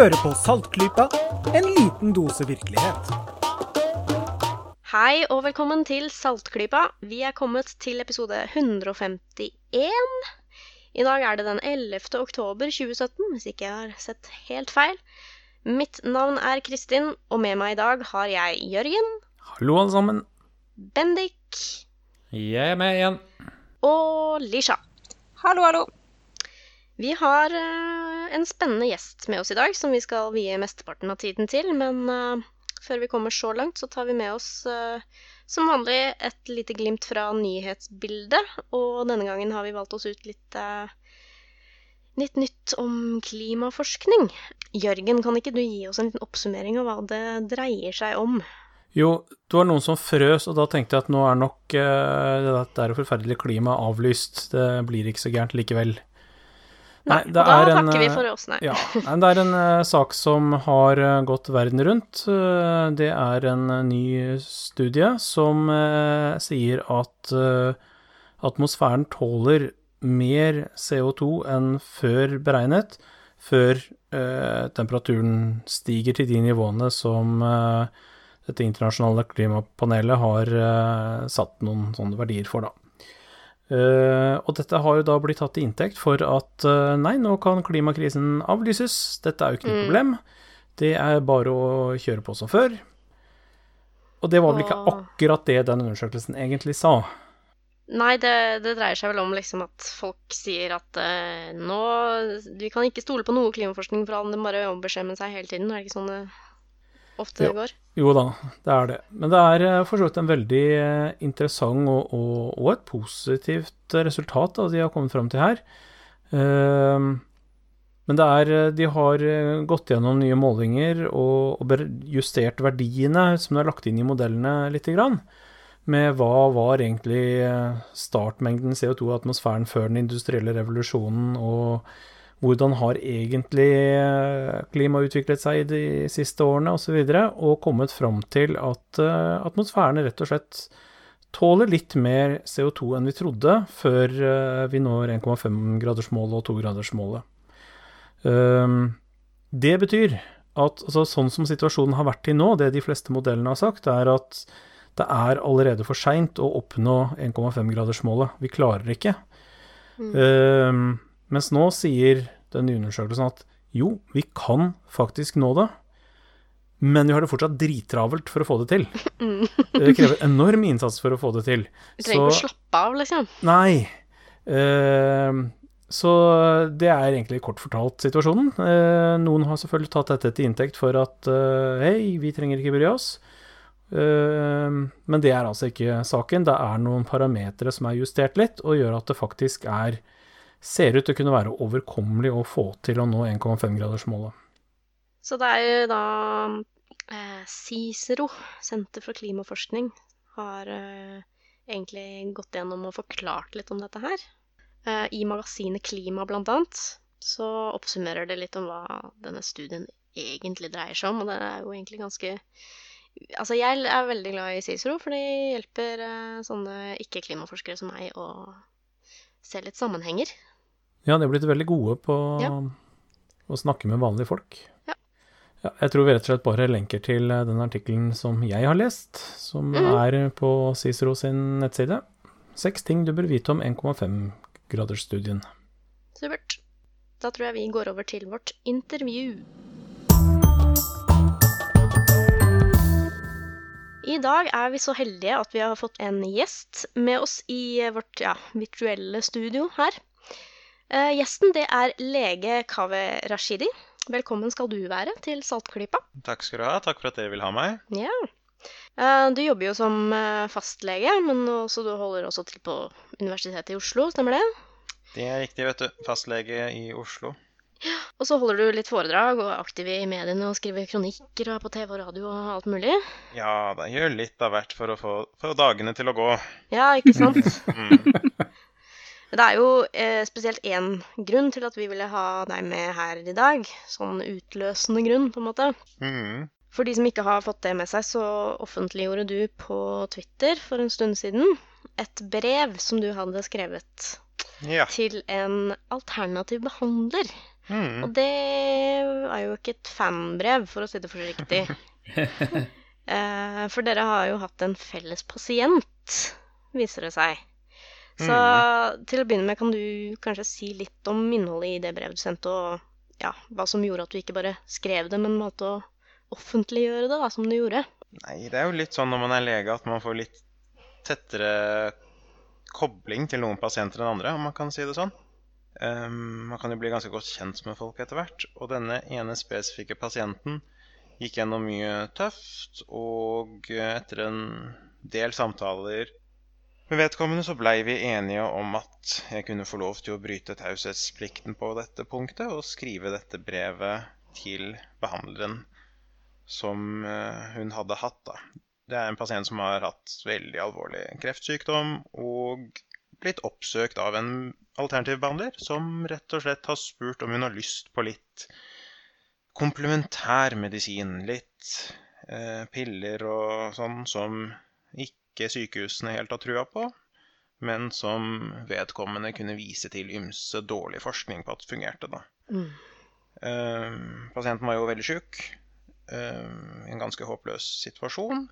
Hører på Saltklypa, en liten dose virkelighet. Hei og velkommen til Saltklypa. Vi er kommet til episode 151. I dag er det den 11. oktober 2017, hvis ikke jeg har sett helt feil. Mitt navn er Kristin, og med meg i dag har jeg Jørgen, Hallo, alle sammen. Bendik Jeg er med igjen. og Lisha. Hallo, hallo. Vi har eh, en spennende gjest med oss i dag, som vi skal vie mesteparten av tiden til. Men eh, før vi kommer så langt, så tar vi med oss eh, som vanlig et lite glimt fra nyhetsbildet. Og denne gangen har vi valgt oss ut litt, litt nytt om klimaforskning. Jørgen, kan ikke du gi oss en liten oppsummering av hva det dreier seg om? Jo, det var noen som frøs, og da tenkte jeg at nå er nok eh, det der forferdelige klimaet avlyst. Det blir ikke så gærent likevel. Nei, og da er en, takker vi eh, for oss, nei. Ja, det er en uh, sak som har uh, gått verden rundt. Uh, det er en eh, ny studie som eh, sier at eh, atmosfæren tåler mer CO2 enn før beregnet, før eh, temperaturen stiger til de nivåene som eh, dette internasjonale klimapanelet har eh, satt noen sånne verdier for, da. Eh, og dette har jo da blitt tatt til inntekt for at uh, nei, nå kan klimakrisen avlyses, dette er jo ikke noe Mm. problem, det er bare å kjøre på som før. Og det var vel ikke akkurat det den undersøkelsen egentlig sa. Nei, det, det dreier seg vel om liksom at folk sier at uh, nå Vi kan ikke stole på noe klimaforskning, for alle bare ombeskjemmer seg hele tiden. Er det ikke sånn ofte Jo. går? Jo da, det er det. Men det er eh, for så vidt en veldig eh, interessant og, og, og et positivt resultat da, de har kommet fram til her. Ehm, men det er, eh, de har eh, gått gjennom nye målinger og, og justert verdiene som de har lagt inn i modellene lite grann. Med hva var egentlig eh, startmengden CO2 i atmosfæren før den industrielle revolusjonen, og hvordan har egentlig eh, klimaet utviklet seg de siste årene osv., og, så og kommet fram til at eh, atmosfæren rett og slett tåler litt mer CO2 enn vi trodde før eh, vi når 1,5-gradersmålet og 2-gradersmålet. Um, det betyr at altså, sånn som situasjonen har vært til nå, det de fleste modellene har sagt, er at det er allerede for seint å oppnå 1,5-gradersmålet. Vi klarer ikke. Mm. Mens nå sier den nye undersøkelsen at jo, vi kan faktisk nå det, men vi har det fortsatt drittravelt for å få det til. Mm. Det krever enorm innsats for å få det til. Vi trenger ikke å slappe av, liksom. Nei. Ehm, så det er egentlig kort fortalt situasjonen. Eh, noen har selvfølgelig tatt dette til inntekt for at eh, hei, vi trenger ikke bry oss. Men det er altså ikke saken. Det er noen parametere som er justert litt, og gjør at det faktisk er ser ut til å kunne være overkommelig å få til å nå 1,5-gradersmålet. Så det er jo da eh, Cicero, Senter for klimaforskning, har eh, egentlig gått gjennom og forklart litt om dette her. Eh, I magasinet Klima, blant annet, så oppsummerer det litt om hva denne studien egentlig dreier seg om, og det er jo egentlig ganske Altså, jeg er veldig glad i Cicero, for det hjelper eh, sånne ikke-klimaforskere som meg å se litt sammenhenger. Ja, de er blitt veldig gode på Ja. å snakke med vanlige folk. Ja. Ja, jeg tror vi rett og slett bare lenker til eh, den artikkelen som jeg har lest, som Mhm. er på Cicero sin nettside. Seks ting du bør vite om 1,5-gradersstudien. Supert. Da tror jeg vi går over til vårt intervju. I dag er vi så heldige at vi har fått en gjest med oss i vårt ja, virtuelle studio her. Eh, gjesten det er lege Kaveh Rashidi. Velkommen skal du være til Saltklypa. Takk skal du ha. Takk for at dere vil ha meg. Ja. Eh, du jobber jo som eh, fastlege, men også, du holder også til på Universitetet i Oslo, stemmer det? Det er riktig, vet du. Fastlege i Oslo. Og så holder du litt foredrag og er aktiv i mediene og skriver kronikker og er på TV og radio og alt mulig. Ja, da gjør litt av hvert for å få, for dagene til å gå. Ja, ikke sant? Mm. Det er jo eh, spesielt én grunn til at vi ville ha deg med her i dag. Sånn utløsende grunn, på en måte. Mm. For de som ikke har fått det med seg, så offentliggjorde du på Twitter for en stund siden et brev som du hadde skrevet Ja. til en alternativ behandler. Mm. Og det er jo ikke et fanbrev, for å si det forsiktig. Eh, For dere har jo hatt en felles pasient, viser det seg. Så til å begynne med, kan du kanskje si litt om innholdet i det brevet du sendte, og ja, hva som gjorde at du ikke bare skrev det, men valgte å offentliggjøre det, da, som du gjorde? Nei, det er jo litt sånn når man er lege at man får litt tettere kobling til noen pasienter enn andre, om man kan si det sånn. Um, man kan jo bli ganske godt kjent med folk etter hvert, og denne ene spesifikke pasienten gikk gjennom mye tøft, og etter en del samtaler med vedkommende så blei vi enige om at jeg kunne få lov til å bryte taushetsplikten på dette punktet og skrive dette brevet til behandleren som eh, hun hadde hatt, da. Det er en pasient som har hatt veldig alvorlig kreftsykdom og blitt oppsøkt av en alternativ behandler som rett og slett har spurt om hun har lyst på litt komplementær medisin. Litt eh, piller og sånn som ikke sykehusene helt har trua på, men som vedkommende kunne vise til ymse dårlig forskning på at fungerte, da. Mm. Uh, pasienten var jo veldig sjuk, Uh, i en ganske håpløs situasjon.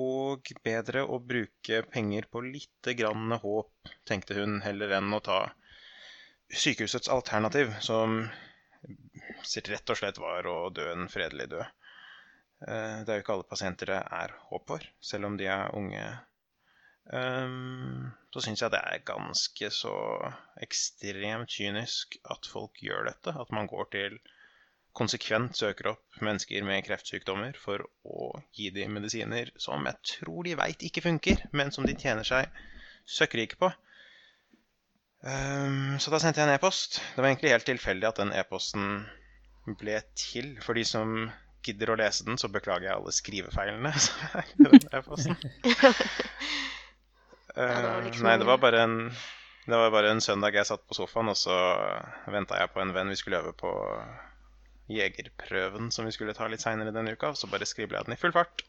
Og bedre å bruke penger på lite grann håp, tenkte hun, heller enn å ta sykehusets alternativ, som sitt rett og slett var å dø en fredelig død. Eh, Det er jo ikke alle pasienter det er håp for, selv om de er unge. Ehm, Så syns jeg det er ganske så ekstremt kynisk at folk gjør dette. At man går til konsekvent søker opp mennesker med kreftsykdommer for å gi dem medisiner som jeg tror de veit ikke funker, men som de tjener seg søkkrike på. Um, så da sendte jeg en e-post. Det var egentlig helt tilfeldig at den e-posten ble til. For de som gidder å lese den, så beklager jeg alle skrivefeilene var Eh, liksom- nei, det var bare en det var bare en søndag jeg satt på sofaen, og så venta jeg på en venn vi skulle øve på jegerprøven som vi skulle ta litt seinere denne uka. Så bare skribla jeg den i full fart.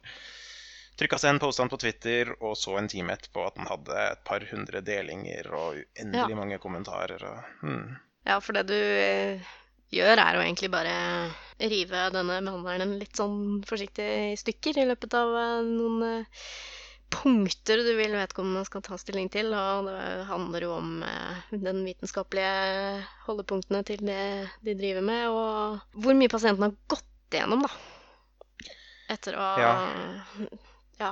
Trykka seg en påstand på Twitter, og så en time etterpå at den hadde et par hundre delinger og uendelig Ja. mange kommentarer. Og, hmm. Ja, for det du eh, gjør, er jo egentlig bare rive denne behandleren litt sånn forsiktig i stykker i løpet av eh, noen eh, punkter du vil vedkommende skal ta stilling til. Og det handler jo om eh, den vitenskapelige holdepunktene til det de driver med, og hvor mye pasienten har gått igjennom, da. Etter å ha ja,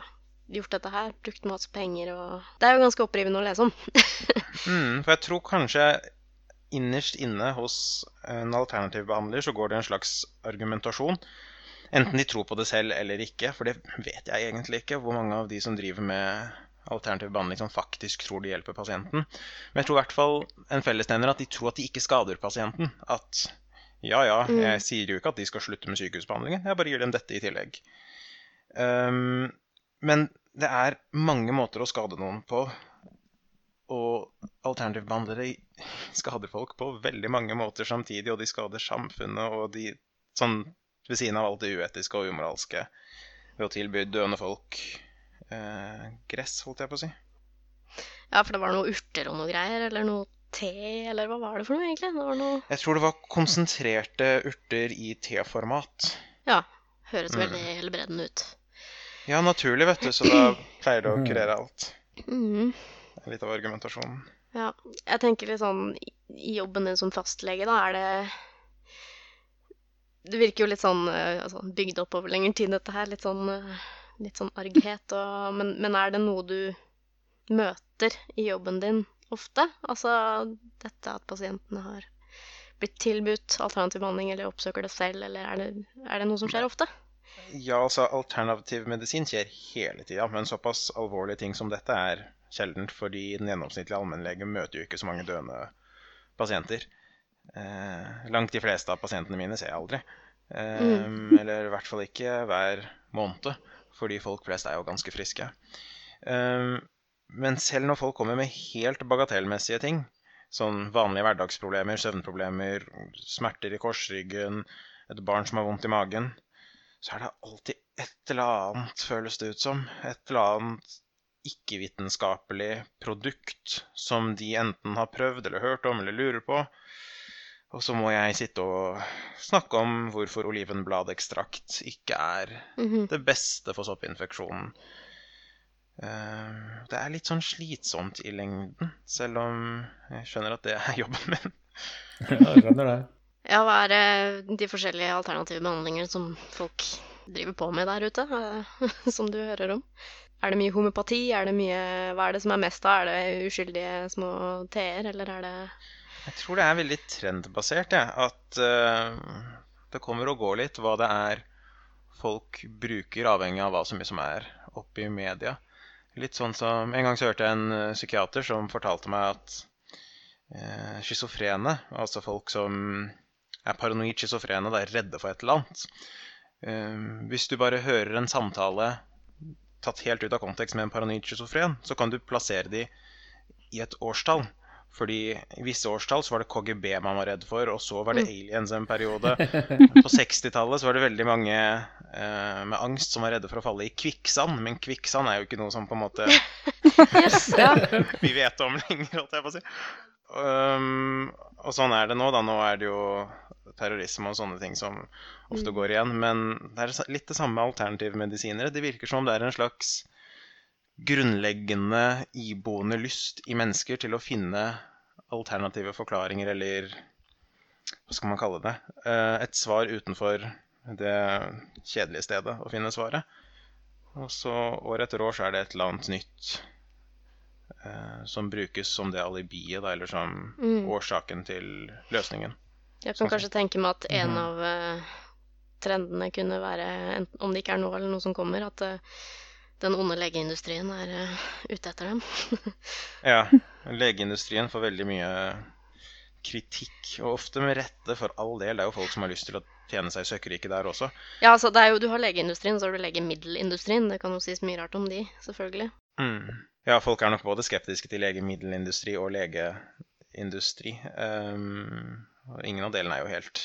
gjort dette her. Brukt masse penger og Det er jo ganske opprivende å lese om. Mm, for jeg tror kanskje innerst inne hos en alternativ behandler så går det en slags argumentasjon. Enten de tror på det selv eller ikke, for det vet jeg egentlig ikke. Hvor mange av de som driver med alternativ behandling som faktisk tror de hjelper pasienten. Men jeg tror i hvert fall en fellesnevner at de tror at de ikke skader pasienten. At ja, ja, Mm. jeg sier jo ikke at de skal slutte med sykehusbehandlingen, jeg bare gir dem dette i tillegg. Um, men det er mange måter å skade noen på, og alternative behandlere skader folk på veldig mange måter samtidig, og de skader samfunnet, og de sånn ved siden av alt det uetiske og umoralske ved å tilby døende folk eh, gress, holdt jeg på å si. Ja, for det var noe urter og noe greier, eller noe te, eller hva var det for noe, egentlig? Det var noe Jeg tror det var konsentrerte urter i teformat. Ja, høres Mm. veldig helbredende ut. Ja, naturlig, vet du, så da pleier det å kurere alt. Mhm. Litt av argumentasjonen. Ja, jeg tenker litt sånn i- i jobben din som fastlege, da er det Det virker jo litt sånn eh, altså, bygd opp over lengre tid, dette her. Litt sånn, eh, litt sånn arghet og men, men er det noe du møter i jobben din ofte? Altså dette at pasientene har blitt tilbudt alternativ behandling, eller oppsøker det selv, eller er det, er det noe som skjer ofte? Ja, altså alternativ medisin skjer hele tida, men såpass alvorlige ting som dette er sjeldent, fordi den gjennomsnittlige allmennlege møter jo ikke så mange døende pasienter. Eh, langt de fleste av pasientene mine ser jeg aldri. Eh, Eller i hvert fall ikke hver måned, fordi folk flest er jo ganske friske. Eh, men selv når folk kommer med helt bagatellmessige ting, sånn vanlige hverdagsproblemer, søvnproblemer, smerter i korsryggen, et barn som har vondt i magen, så er det alltid et eller annet, føles det ut som. Et eller annet ikke-vitenskapelig produkt som de enten har prøvd eller hørt om eller lurer på. Og så må jeg sitte og snakke om hvorfor olivenbladekstrakt ikke er Mhm. det beste for soppinfeksjonen. Eh, Det er litt sånn slitsomt i lengden, selv om jeg skjønner at det er jobben min. Ja, jeg skjønner det. Ja, hva er eh, de forskjellige alternative behandlinger som folk driver på med der ute, eh, som du hører om? Er det mye homopati? Er det mye Hva er det som er mest av? Er det uskyldige små t-er, eller er det Jeg tror det er veldig trendbasert, jeg. At uh, det kommer og går litt hva det er folk bruker, avhengig av hva som er oppe i media. Litt sånn som En gang så hørte jeg en eh, psykiater som fortalte meg at uh, schizofrene, altså folk som er paranoid schizofrene, er redde for et eller annet uh, Hvis du bare hører en samtale tatt helt ut av kontekst med en paranoid schizofren, så kan du plassere de i et årstall. Fordi i visse årstall så var det KGB man var redd for, og så var det aliens en periode. På 60-tallet så var det veldig mange eh, med angst som var redde for å falle i kvikksand. Men kvikksand er jo ikke noe som på en måte vi vet om lenger, holdt jeg på å si. Um, og sånn er det nå, da. Nå er det jo terrorisme og sånne ting som ofte Mm. går igjen. Men det er litt det samme med alternative medisinere. Det virker som det er en slags grunnleggende iboende lyst i mennesker til å finne alternative forklaringer, eller hva skal man kalle det? Eh, Et svar utenfor det kjedelige stedet å finne svaret. Og så år etter år så er det et eller annet nytt eh, som brukes som det alibiet, da, eller som Mm. årsaken til løsningen. Jeg kan Sånn kanskje tenke meg at en mm. av eh, trendene kunne være, enten, om det ikke er nå eller noe som kommer, at eh, den onde legeindustrien er eh, ute etter dem. Ja, legeindustrien får veldig mye kritikk, og ofte med rette, for all del. Det er jo folk som har lyst til å tjene seg søkkrike der også. Ja, altså det er jo, du har legeindustrien, så har du legemiddelindustrien. Det kan jo sies mye rart om de, selvfølgelig. Mm. Ja, folk er nok både skeptiske til legemiddelindustri og legeindustri. Um, og ingen av delene er jo helt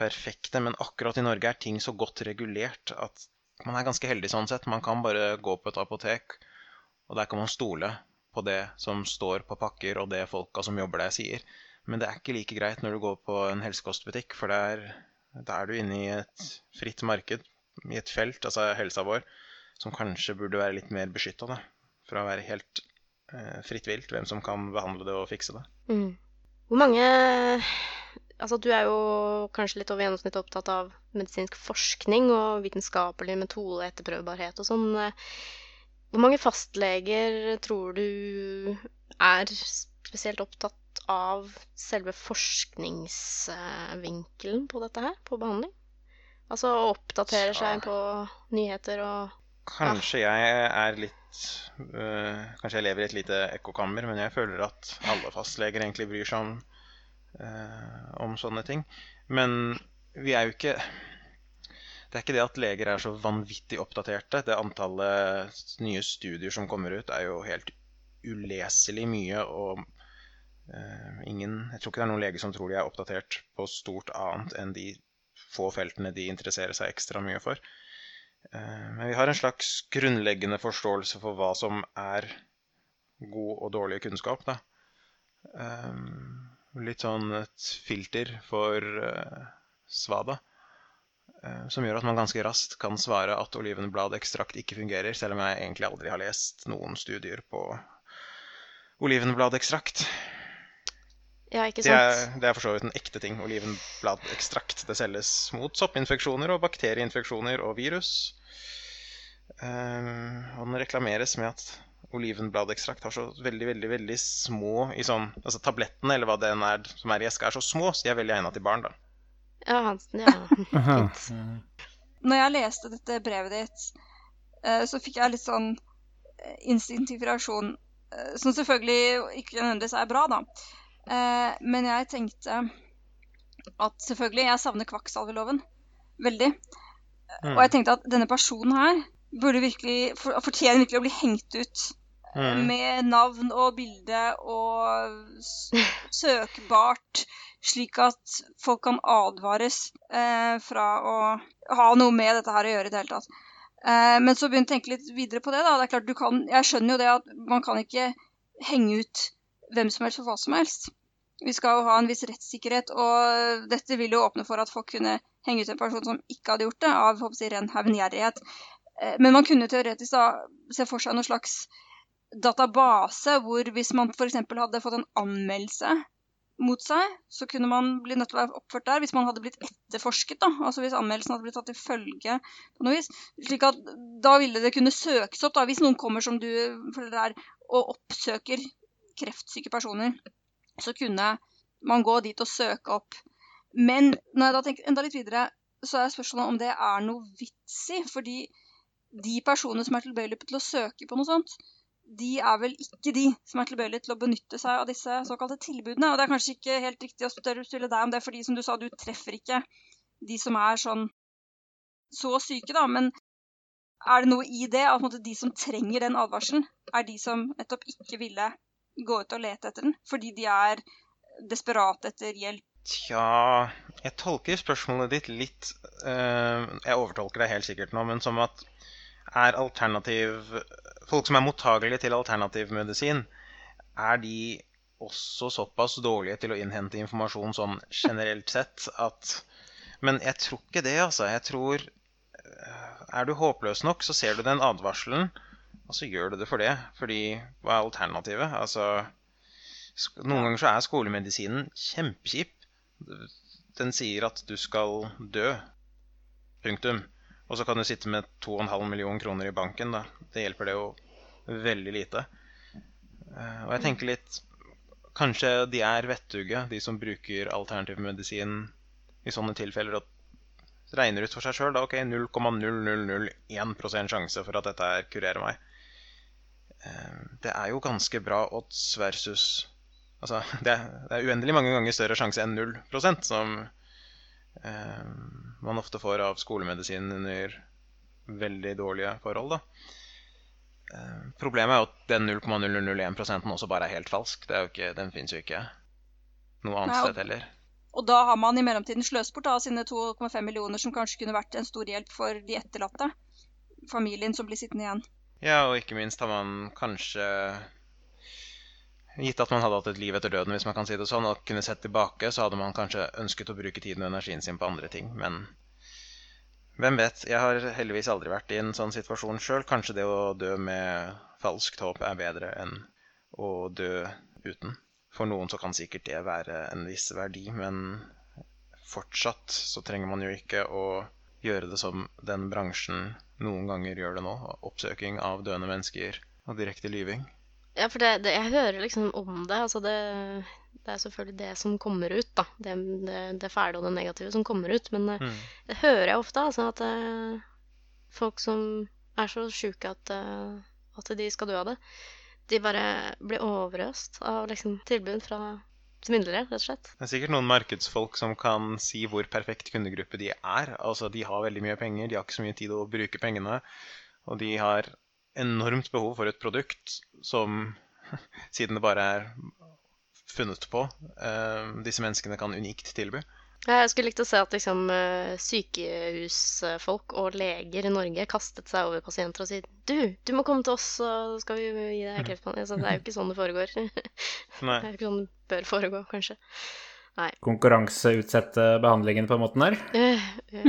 perfekte, men akkurat i Norge er ting så godt regulert at man er ganske heldig sånn sett. Man kan bare gå på et apotek, og der kan man stole på det som står på pakker, og det folka som jobber der, sier. Men det er ikke like greit når du går på en helsekostbutikk, for der, der er du inne i et fritt marked, i et felt, altså helsa vår, som kanskje burde være litt mer beskytta. For å være helt eh, fritt vilt hvem som kan behandle det og fikse det. Mm. Hvor mange Altså, du er jo kanskje litt over gjennomsnittet opptatt av medisinsk forskning og vitenskapelig metode, etterprøvbarhet og sånn. Hvor mange fastleger tror du er spesielt opptatt av selve forskningsvinkelen på dette her, på behandling? Altså oppdaterer seg på nyheter og Kanskje jeg er litt øh, Kanskje jeg lever i et lite ekkokammer, men jeg føler at alle fastleger egentlig bryr seg om, øh, om sånne ting. Men vi er jo ikke Det er ikke det at leger er så vanvittig oppdaterte. Det antallet nye studier som kommer ut, er jo helt uleselig mye, og eh, ingen Jeg tror ikke det er noen leger som tror de er oppdatert på stort annet enn de få feltene de interesserer seg ekstra mye for. Eh, Men vi har en slags grunnleggende forståelse for hva som er god og dårlig kunnskap, da. Litt sånn et filter for uh, svada. Uh, Som gjør at man ganske raskt kan svare at olivenbladekstrakt ikke fungerer, selv om jeg egentlig aldri har lest noen studier på olivenbladekstrakt. Ja, ikke Det er, sant? det er for så vidt en ekte ting. Olivenbladekstrakt. Det selges mot soppinfeksjoner og bakterieinfeksjoner og virus. Um, og den reklameres med at olivenbladekstrakt har så veldig, veldig veldig små i sånn Altså tablettene, eller hva det enn er som er i eska, er så små, så de er veldig egna til barn, da. Ja, Hansen, ja. Fint. Når jeg leste dette brevet ditt, eh, så fikk jeg litt sånn eh, instinktiv reaksjon, eh, som selvfølgelig ikke nødvendigvis er bra, da. Eh, Men jeg tenkte at selvfølgelig, jeg savner kvakksalveloven veldig. Mm. Og jeg tenkte at denne personen her burde virkelig, for, fortjener virkelig å bli hengt ut. Mm. Med navn og bilde og søkbart, slik at folk kan advares eh, fra å ha noe med dette her å gjøre i det hele tatt. Eh, men så begynte jeg å tenke litt videre på det. da. Det er klart du kan, Jeg skjønner jo det at man kan ikke henge ut hvem som helst for hva som helst. Vi skal jo ha en viss rettssikkerhet, og dette vil jo åpne for at folk kunne henge ut en person som ikke hadde gjort det, av håper jeg, ren hevngjerrighet. Eh, men man kunne teoretisk da se for seg noen slags database hvor hvis man f.eks. hadde fått en anmeldelse mot seg, så kunne man bli nødt til å være oppført der hvis man hadde blitt etterforsket. da, altså Hvis anmeldelsen hadde blitt tatt til følge på noe vis. slik at Da ville det kunne søkes opp, da, hvis noen kommer som du føler er, og oppsøker kreftsyke personer. Så kunne man gå dit og søke opp. Men når jeg da tenker enda litt videre, så er spørsmålet om det er noe vits i. Fordi de personene som er tilbøyelige til å søke på noe sånt, de er vel ikke de som er tilbøyelige til å benytte seg av disse såkalte tilbudene. Og det er kanskje ikke helt riktig å stille deg om det, fordi som du sa, du treffer ikke de som er sånn så syke, da. Men er det noe i det at de som trenger den advarselen, er de som nettopp ikke ville gå ut og lete etter den, fordi de er desperate etter hjelp? Tja Jeg tolker spørsmålet ditt litt uh, Jeg overtolker det helt sikkert nå, men som at er alternativ Folk som er mottagelige til alternativmedisin, er de også såpass dårlige til å innhente informasjon sånn generelt sett at Men jeg tror ikke det, altså. Jeg tror eh, Er du håpløs nok, så ser du den advarselen, og så gjør du det for det. Fordi hva er alternativet? Altså Noen ganger så er skolemedisinen kjempekjip. Den sier at du skal dø. Punktum. Og så kan du sitte med 2,5 millioner kroner i banken. da. Det hjelper det jo veldig lite. Eh, og jeg tenker litt Kanskje de er vettuge, de som bruker alternativ medisin i sånne tilfeller, og regner ut for seg sjøl ok, 0,0001% sjanse for at dette kurerer meg. Eh, det er jo ganske bra odds versus Altså, det er, det er uendelig mange ganger større sjanse enn 0% som man ofte får av skolemedisin under veldig dårlige forhold. da. Eh, problemet er jo at den 0,0001 også bare er helt falsk. Er ikke, den fins jo ikke noe annet Nei, sted heller. Og da har man i mellomtiden sløst bort av sine 2,5 millioner, som kanskje kunne vært en stor hjelp for de etterlatte. Familien som blir sittende igjen. Ja, og ikke minst har man kanskje Gitt at man hadde hatt et liv etter døden, hvis man kan si det sånn, og kunne sett tilbake, så hadde man kanskje ønsket å bruke tiden og energien sin på andre ting. Men hvem vet? Jeg har heldigvis aldri vært i en sånn situasjon sjøl. Kanskje det å dø med falskt håp er bedre enn å dø uten. For noen så kan sikkert det være en viss verdi, men fortsatt så trenger man jo ikke å gjøre det som den bransjen noen ganger gjør det nå. Oppsøking av døende mennesker og direkte lyving. Ja, for det, det, jeg hører liksom om det. Altså det, det er selvfølgelig det som kommer ut, da. Det, det, fæle og det negative som kommer ut. Men eh, mm. det hører jeg ofte, altså, at uh, folk som er så sjuke at, uh, at, de skal dø av det, de bare blir overøst av liksom, tilbud fra svindlere, rett og slett. Det er sikkert noen markedsfolk som kan si hvor perfekt kundegruppe de er. Altså, de har veldig mye penger, de har ikke så mye tid å bruke pengene. Og de har enormt behov for et produkt som, siden det bare er funnet på, uh, disse menneskene kan unikt tilby. Jeg skulle likt å se at liksom, eh, sykehusfolk og leger i Norge kastet seg over pasienter og sier du, du må komme til oss, så skal vi gi deg kreftbehandling. Det er jo ikke sånn det foregår. det er jo ikke sånn det bør foregå, kanskje. Nei. Konkurranseutsette behandlingen på en måte der? Uh,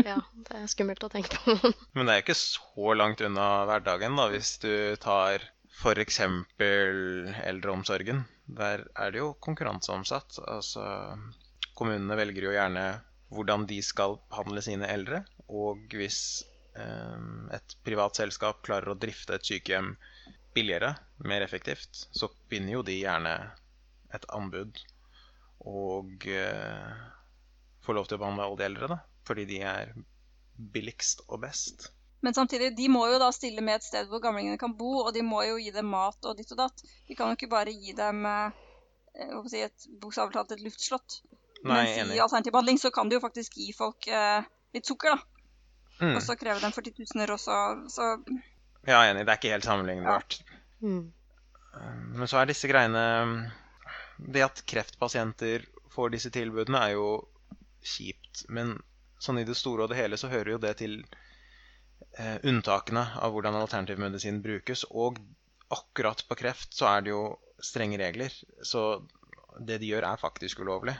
ja, det er skummelt å tenke på. Men det er jo ikke så langt unna hverdagen, da, hvis du tar f.eks. eldreomsorgen. Der er det jo konkurranseomsatt. Altså, kommunene velger jo gjerne hvordan de skal behandle sine eldre. Og hvis eh, et privat selskap klarer å drifte et sykehjem billigere, mer effektivt, så vinner jo de gjerne et anbud og eh, få lov til å behandle alle de eldre, da. Fordi de er billigst og best. Men samtidig, de må jo da stille med et sted hvor gamlingene kan bo, og de må jo gi dem mat og ditt og datt. De kan jo ikke bare gi dem eh, si et bokstavelig talt et luftslott. Nei, Mens enig. i alternativ behandling så kan de jo faktisk gi folk eh, litt sukker, da. Mm. Og så kreve dem 40 000 også, så, så Ja, enig. Det er ikke helt sammenlignbart. Ja. Mm. Eh, men så er disse greiene det at kreftpasienter får disse tilbudene, er jo kjipt. Men sånn i det store og det hele så hører jo det til eh, unntakene av hvordan alternativmedisin brukes. Og akkurat på kreft så er det jo strenge regler. Så det de gjør, er faktisk ulovlig.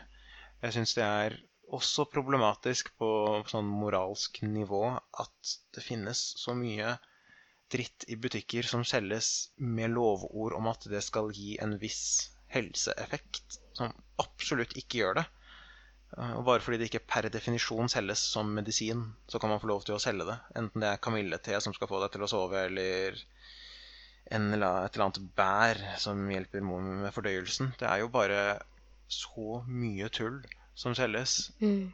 Jeg syns det er også problematisk på sånn moralsk nivå at det finnes så mye dritt i butikker som selges med lovord om at det skal gi en viss helseeffekt, som absolutt ikke gjør det. Eh, Og bare fordi det ikke per definisjon selges som medisin, så kan man få lov til å selge det. Enten det er kamillete som skal få deg til å sove, eller en eller annen, et eller annet bær som hjelper med fordøyelsen. Det er jo bare så mye tull som selges. Mm.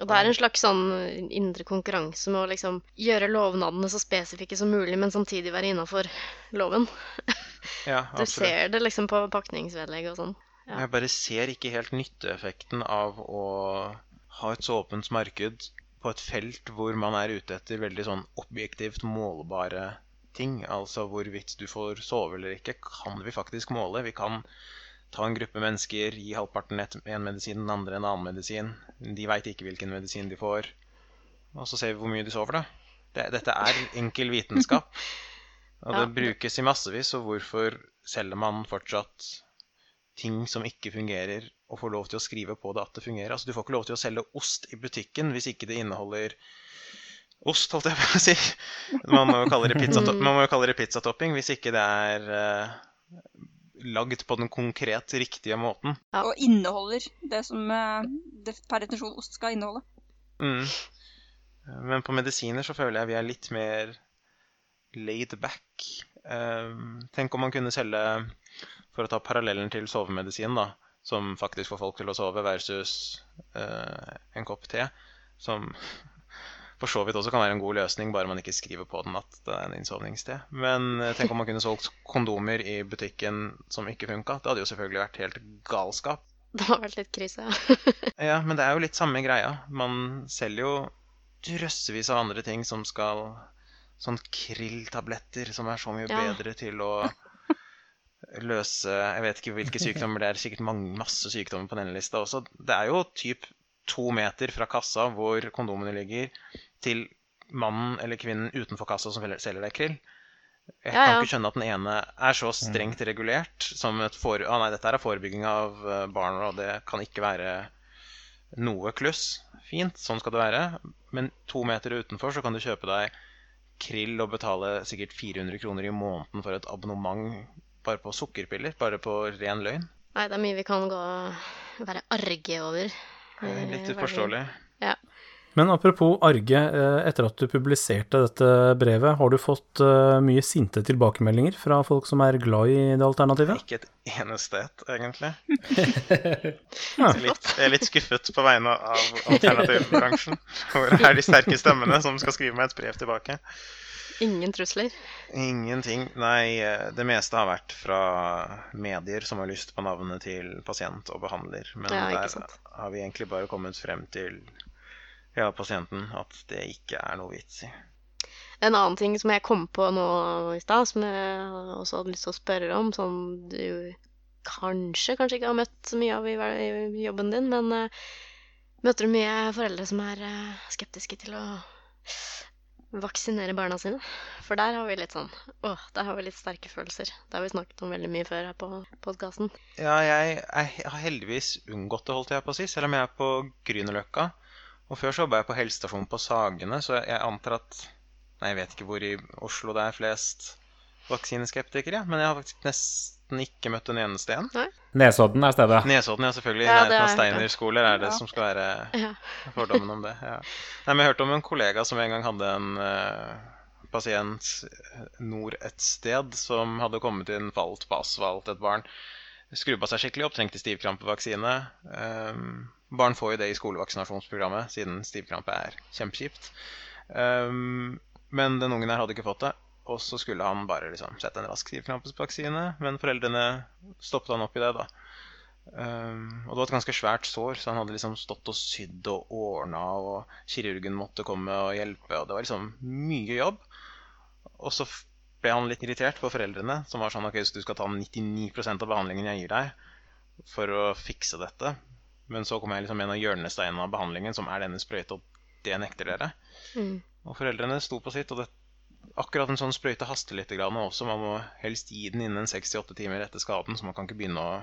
Og det er en slags sånn indre konkurranse med å liksom gjøre lovnadene så spesifikke som mulig, men samtidig være innafor loven. Ja, Du ser det liksom på pakningsvedlegg og sånn. Ja. Jeg bare ser ikke helt nytteeffekten av å ha et så åpent marked på et felt hvor man er ute etter veldig sånn objektivt målbare ting. Altså hvorvidt du får sove eller ikke, kan vi faktisk måle. Vi kan ta en gruppe mennesker, gi halvparten én medisin, den andre en annen medisin. De veit ikke hvilken medisin de får. Og så ser vi hvor mye de sover, da. Det, dette er enkel vitenskap. Og det Ja. brukes i massevis, og hvorfor selger man fortsatt ting som ikke fungerer, og får lov til å skrive på det at det fungerer. Altså, du får ikke lov til å selge ost i butikken hvis ikke det inneholder ost, holdt jeg på å si. Man må jo kalle det, pizzatopping pizzatopping hvis ikke det er eh, lagd på den konkret riktige måten. Ja. Og inneholder det som eh, det per definisjon ost skal inneholde. Mm. Men på medisiner så føler jeg vi er litt mer laid back. Um, tenk om man kunne selge, for å ta parallellen til sovemedisin, da, som faktisk får folk til å sove, versus eh, en kopp te, som for så vidt også kan være en god løsning, bare man ikke skriver på den at det er en innsovningssted. Men eh, tenk om man kunne solgt kondomer i butikken som ikke funka. Det hadde jo selvfølgelig vært helt galskap. Det hadde vært litt krise. Ja, men det er jo litt samme greia. Man selger jo drøssevis av andre ting som skal Sånn krilltabletter som er så mye Ja. bedre til å løse Jeg vet ikke hvilke sykdommer det er, sikkert mange, masse sykdommer på denne lista også. Det er jo typ to meter fra kassa hvor kondomene ligger, til mannen eller kvinnen utenfor kassa som selger deg krill. Jeg Ja, kan ikke skjønne at den ene er så strengt regulert som et for... Å nei, dette er forebygging av eh, barn, og det kan ikke være noe kluss. Fint, sånn skal det være. Men to meter utenfor så kan du kjøpe deg krill og betale sikkert 400 kroner i måneden for et abonnement bare på sukkerpiller. Bare på ren løgn. Nei, det er mye vi kan gå være arge over. Er Litt hverdagen. uforståelig. Ja. Men apropos Arge, eh, etter at du publiserte dette brevet, har du fått eh, mye sinte tilbakemeldinger fra folk som er glad i det alternativet? Ikke et eneste et, egentlig. Ja. Så litt, jeg er litt skuffet på vegne av alternativbransjen. Hvor er de sterke stemmene som skal skrive meg et brev tilbake? Ingen trusler. Ingenting. Nei, eh, det meste har vært fra medier som har lyst på navnet til pasient og behandler. Men Ja, der har vi egentlig bare kommet frem til ja, pasienten at det ikke er noe vits i. En annen ting som jeg kom på nå i stad, som jeg også hadde lyst til å spørre om, som du kanskje, kanskje ikke har møtt så mye av i, jobben din, men uh, møter du mye foreldre som er uh, skeptiske til å vaksinere barna sine? For der har vi litt sånn Å, der har vi litt sterke følelser. Det har vi snakket om veldig mye før her på podkasten. Ja, jeg, jeg har heldigvis unngått det, holdt jeg på å si, selv om jeg er på Grünerløkka. Og før så jobba jeg på helsestasjonen på Sagene, så jeg antar at Nei, jeg vet ikke hvor i Oslo det er flest vaksineskeptikere, ja. men jeg har faktisk nesten ikke møtt en eneste en. Nesodden er stedet. Nesodden, ja, selvfølgelig. Ja, nærheten av har. Steiner skoler er det Ja. som skal være Ja. fordommen om det. Ja. Nei, men Jeg hørte om en kollega som en gang hadde en eh, pasient nord et sted som hadde kommet inn, falt på asfalt, et barn. Skrubba seg skikkelig opp, trengte stivkrampevaksine. Um, barn får jo det i skolevaksinasjonsprogrammet, siden stivkrampe er kjempekjipt. Um, men den ungen her hadde ikke fått det. Og så skulle han bare liksom sette en rask stivkrampevaksine, men foreldrene stoppet han opp i det, da. Um, og det var et ganske svært sår, så han hadde liksom stått og sydd og ordna, og kirurgen måtte komme og hjelpe, og det var liksom mye jobb. Og så ble han litt irritert på foreldrene, som var sånn ok, så du skal ta 99% av behandlingen jeg gir deg for å fikse dette. Men så kom jeg liksom en av hjørnesteinene av behandlingen, som er denne sprøyta, og det nekter dere. Mm. Og foreldrene sto på sitt, og det, akkurat en sånn sprøyte haster litt grann også. Man må helst gi den innen 68 timer etter skaden, så man kan ikke begynne å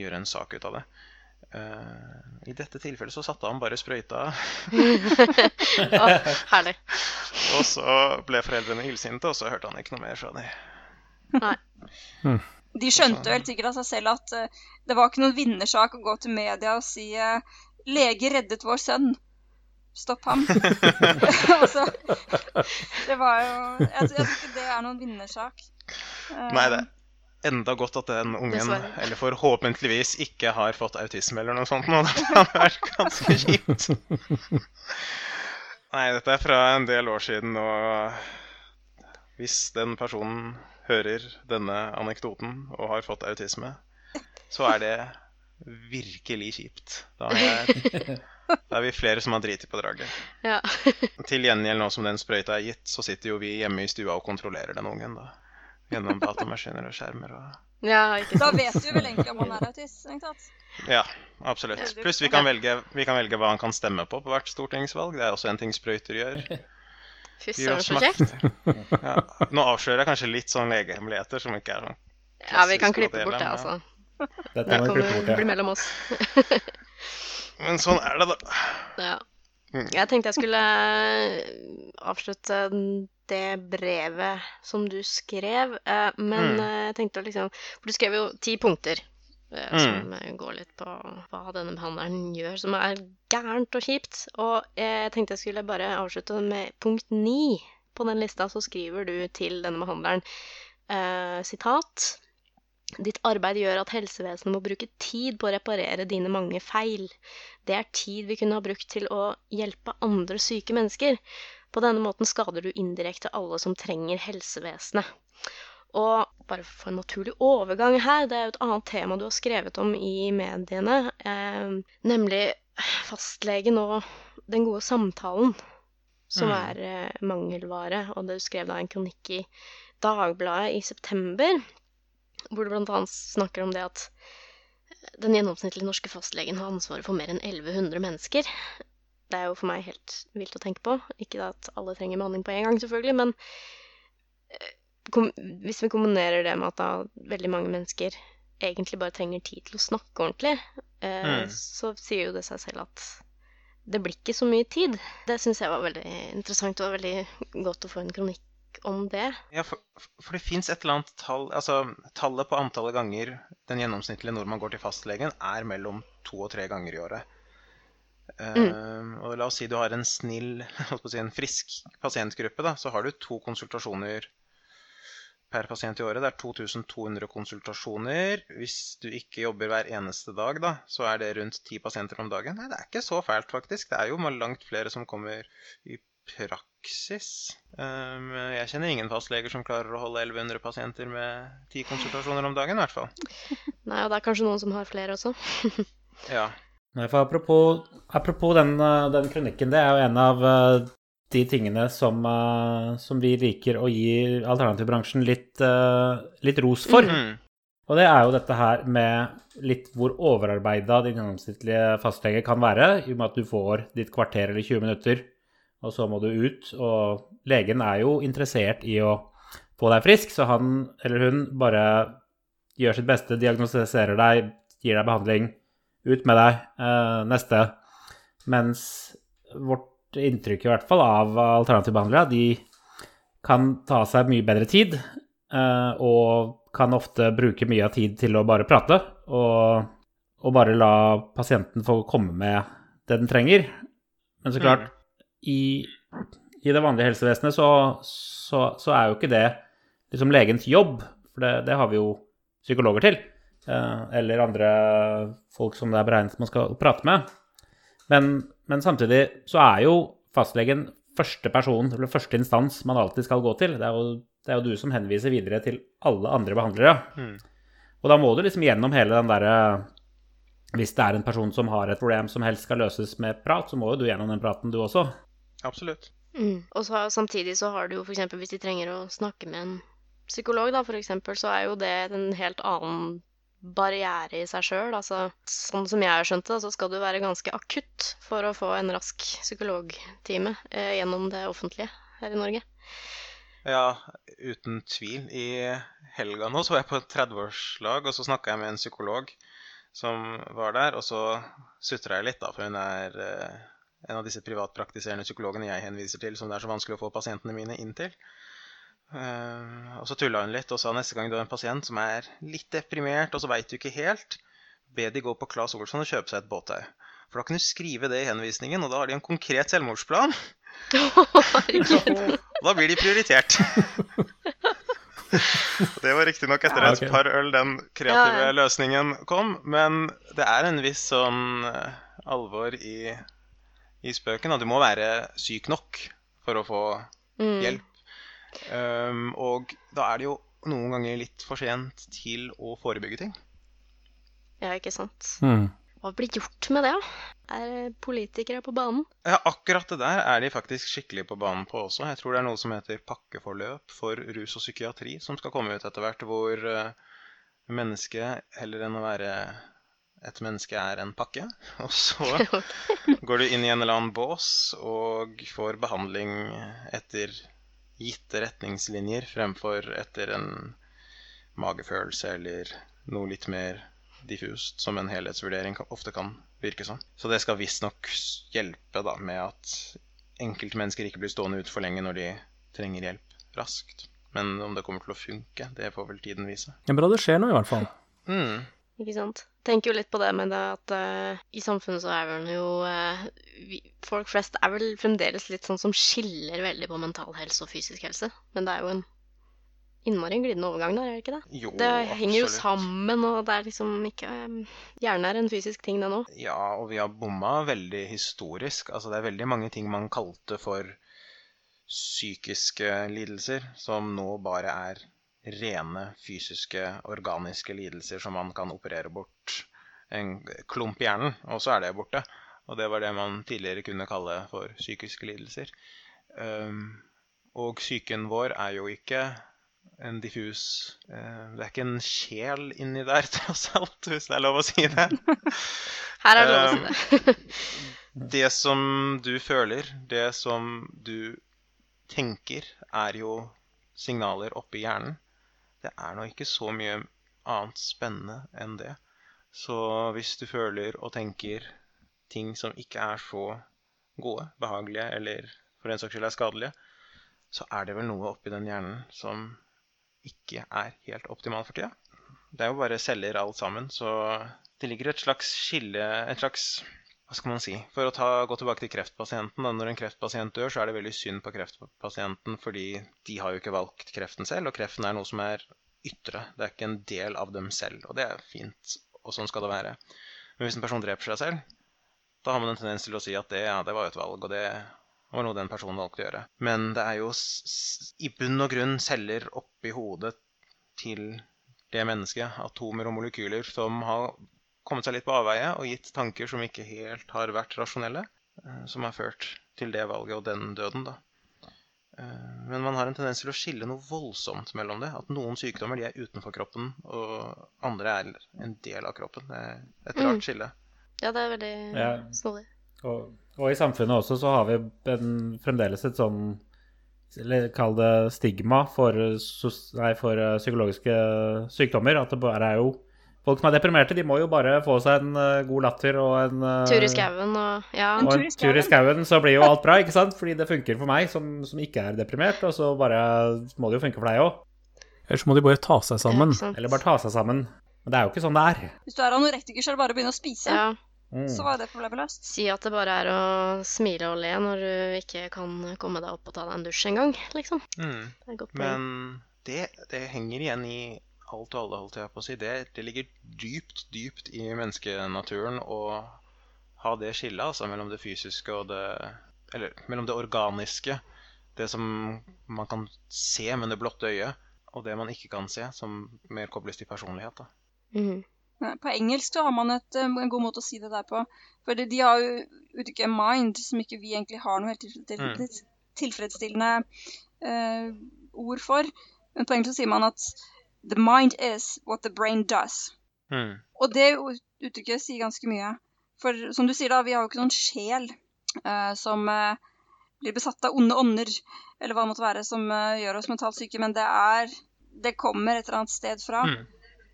gjøre en sak ut av det. Uh, I dette tilfellet så satte han bare sprøyta, oh, herlig. og så ble foreldrene illsinte, og så hørte han ikke noe mer fra dem. Nei. De skjønte jo helt sikkert av seg selv at uh, det var ikke noen vinnersak å gå til media og si uh, 'Lege reddet vår sønn'. Stopp ham. altså, det var jo Jeg, jeg tror ikke det er noen vinnersak. Eh, Nei, det enda godt at den ungen, Dessverre. eller forhåpentligvis, ikke har fått autisme eller noe sånt nå. Det hadde vært ganske kjipt. Nei, dette er fra en del år siden, og hvis den personen hører denne anekdoten og har fått autisme, så er det virkelig kjipt. Da er, da er vi flere som har driti på draget. Ja. Til gjengjeld nå som den sprøyta er gitt, så sitter jo vi hjemme i stua og kontrollerer den ungen, da. Gjennom datamaskiner og skjermer og Da ja, ikke sant. vet du vel egentlig om han er autist. Ja, absolutt. Pluss vi kan, velge, vi kan velge hva han kan stemme på på hvert stortingsvalg. Det er også en ting sprøyter gjør. Fy søren, så kjekt. Ja. Nå avslører jeg kanskje litt sånn legehemmeligheter som ikke er sånn Ja, vi kan klippe bort det, altså. Dette Det kommer bort, bli mellom oss. Men sånn er det, da. Ja. Mm. Jeg tenkte jeg skulle avslutte det brevet som du skrev, eh, men Mm. eh, jeg tenkte å liksom For du skrev jo ti punkter eh, Mm. som eh, går litt på hva denne behandleren gjør, som er gærent og kjipt. Og jeg tenkte jeg skulle bare avslutte med punkt ni på den lista, så skriver du til denne behandleren eh, sitat Ditt arbeid gjør at helsevesenet må bruke tid på å reparere dine mange feil. Det er tid vi kunne ha brukt til å hjelpe andre syke mennesker. På denne måten skader du indirekte alle som trenger helsevesenet. Og bare for en naturlig overgang her, det er jo et annet tema du har skrevet om i mediene, eh, nemlig fastlegen og den gode samtalen, som Mm. er eh, mangelvare. Og du skrev da en kronikk i Dagbladet i september, hvor du annet snakker om det at den gjennomsnittlige norske fastlegen har ansvaret for mer enn 1100 mennesker. Det er jo for meg helt vilt å tenke på. Ikke at alle trenger behandling på en gang, selvfølgelig, men eh, hvis vi kombinerer det med at da veldig mange mennesker egentlig bare trenger tid til å snakke ordentlig, eh, Mm. så sier jo det seg selv at det blir ikke så mye tid. Det syns jeg var veldig interessant, og veldig godt å få en kronikk om det. Ja, for, for det fins et eller annet tall Altså, tallet på antallet ganger den gjennomsnittlige nordmann går til fastlegen, er mellom to og tre ganger i året. Eh, og la oss si du har en snill, si en frisk pasientgruppe, da, så har du to konsultasjoner per pasient i året. Det er 2200 konsultasjoner. Hvis du ikke jobber hver eneste dag, da, så er det rundt ti pasienter om dagen. Nei, det er ikke så fælt, faktisk. Det er jo langt flere som kommer i praksis. Um, jeg kjenner ingen fastleger som klarer å holde 1100 pasienter med ti konsultasjoner om dagen, i hvert fall. Nei, og det er kanskje noen som har flere også. Ja. Nei, for apropos, apropos den, eh, den kronikken, det er jo en av eh, de tingene som, uh, som vi liker å gi alternativbransjen litt, uh, litt ros for. Mm. Og det er jo dette her med litt hvor overarbeida din gjennomsnittlige fastlege kan være, i og med at du får ditt kvarter eller 20 minutter, og så må du ut. Og legen er jo interessert i å få deg frisk, så han eller hun bare gjør sitt beste, diagnostiserer deg, gir deg behandling, ut med deg, uh, neste. Mens vårt inntrykk i hvert fall av alternativbehandlere, de kan ta seg mye bedre tid, eh, og kan ofte bruke mye av tid til å bare prate, og, og bare la pasienten få komme med det den trenger. Men så klart, i, i det vanlige helsevesenet så, så, så er jo ikke det liksom legens jobb, for det, det har vi jo psykologer til, eh, eller andre folk som det er beregnet man skal prate med. Men, men samtidig så er jo fastlegen første person, eller første instans man alltid skal gå til. Det er jo, det er jo du som henviser videre til alle andre behandlere. Mm. Og da må du liksom gjennom hele den derre Hvis det er en person som har et problem som helst skal løses med prat, så må jo du gjennom den praten, du også. Absolutt. Mm. Og så, samtidig så har du jo f.eks. hvis de trenger å snakke med en psykolog, da, for eksempel, så er jo det en helt annen barriere i seg sjøl. Altså, sånn som jeg har skjønt det, så skal du være ganske akutt for å få en rask psykologtime eh, gjennom det offentlige her i Norge. Ja, uten tvil. I helga nå så var jeg på et 30-årslag, og så snakka jeg med en psykolog som var der. Og så sutra jeg litt, da, for hun er eh, en av disse privatpraktiserende psykologene jeg henviser til, som det er så vanskelig å få pasientene mine inn til. Eh, og så tulla hun litt og sa neste gang du har en pasient som er litt deprimert, og så veit du ikke helt, be de gå på Claes Olsson og kjøpe seg et båttau. For da kan du skrive det i henvisningen, og da har de en konkret selvmordsplan. Og da blir de prioritert. det var riktignok etter Ja, et par øl den kreative Ja, ja. løsningen kom, men det er en viss sånn eh, alvor i, i spøken. Og du må være syk nok for å få Mm. hjelp. Um, og da er det jo noen ganger litt for sent til å forebygge ting. Ja, ikke sant. Mm. Hva blir gjort med det, da? Er politikere på banen? Ja, akkurat det der er de faktisk skikkelig på banen på også. Jeg tror det er noe som heter pakkeforløp for rus og psykiatri som skal komme ut etter hvert, hvor eh, mennesket heller enn å være et menneske er en pakke. Og så går du inn i en eller annen bås og får behandling etter gitte retningslinjer fremfor etter en magefølelse eller noe litt mer diffust, som en helhetsvurdering ofte kan virke som. Så det skal visstnok hjelpe da med at enkeltmennesker ikke blir stående ute for lenge når de trenger hjelp raskt. Men om det kommer til å funke, det får vel tiden vise. Det er bra det skjer noe, i hvert fall. Mm. Ikke sant? Tenker jo litt på det med det at uh, i samfunnet så er vel jo uh, vi, Folk flest er vel fremdeles litt sånn som skiller veldig på mental helse og fysisk helse. Men det er jo en innmari glidende overgang der, er det ikke det? Jo, Det henger jo sammen, og det er liksom ikke um, Hjernen er en fysisk ting, den òg. Ja, og vi har bomma veldig historisk. Altså, det er veldig mange ting man kalte for psykiske lidelser, som nå bare er rene fysiske, organiske lidelser som man kan operere bort en klump i hjernen, og så er det borte. Og det var det man tidligere kunne kalle for psykiske lidelser. Um, og psyken vår er jo ikke en diffus eh, Det er ikke en sjel inni der, tross alt, hvis det er lov å si det. Her er det lov å si det. Det som du føler, det som du tenker, er jo signaler oppi hjernen. Det er nå ikke så mye annet spennende enn det. Så hvis du føler og tenker ting som ikke er så gode, behagelige eller for en saks skyld er skadelige, så er det vel noe oppi den hjernen som ikke er helt optimal for tida. Det er jo bare celler alt sammen, så det ligger et slags skille Et slags hva skal man si? For å ta, gå tilbake til kreftpasienten. Da. Når en kreftpasient dør, så er det veldig synd på kreftpasienten, fordi de har jo ikke valgt kreften selv, og kreften er noe som er ytre. Det er ikke en del av dem selv, og det er fint, og sånn skal det være. Men hvis en person dreper seg selv, da har man en tendens til å si at det, ja, det var jo et valg, og det var noe den personen valgte å gjøre. Men det er jo i bunn og grunn celler oppi hodet til det mennesket, atomer og molekyler, som har kommet seg litt på avveie og gitt tanker som ikke helt har vært rasjonelle, eh, som har ført til det valget og den døden, da. Eh, Men man har en tendens til å skille noe voldsomt mellom det. At noen sykdommer de er utenfor kroppen, og andre er en del av kroppen. Det er et Mm. rart skille. Ja, det er veldig Ja. snodig. Og, og i samfunnet også så har vi en, fremdeles et sånn eller Kall det stigma for, nei, for eh, psykologiske sykdommer. At det bare er jo Folk som er deprimerte, de må jo bare få seg en uh, god latter og en uh, Tur i skauen og Ja. Og en tur i skauen, så blir jo alt bra, ikke sant? Fordi det funker for meg som, som ikke er deprimert, og så bare må det jo funke for deg òg. Ellers må de bare ta seg sammen. Eller bare ta seg sammen. Men det er jo ikke sånn det er. Hvis du er anorektiker, så er det bare å begynne å spise. Ja. Mm. Så var det problemet løst. Si at det bare er å smile og le når du ikke kan komme deg opp og ta deg en dusj engang, liksom. Mm. Det er. Men det, det henger igjen i alt og alle, holdt jeg på å si. Det, det ligger dypt, dypt i menneskenaturen å ha det skillet altså, mellom det fysiske og det Eller mellom det organiske, det som man kan se med det blotte øyet, og det man ikke kan se, som mer kobles til personlighet. da. Mhm. Eh, På engelsk så har man et, eh, en god måte å si det der på. For de har jo uttrykket 'mind', som ikke vi egentlig har noe helt tilfredsstillende, Mm. tilfredsstillende eh, ord for. Men på engelsk så sier man at 'the mind is what the brain does'. Mm. Og det ut- uttrykket sier ganske mye. For som du sier da, vi har jo ikke noen sjel uh, som uh, blir besatt av onde ånder, eller hva det måtte være, som uh, gjør oss mentalt syke, men det er Det kommer et eller annet sted fra. Mm.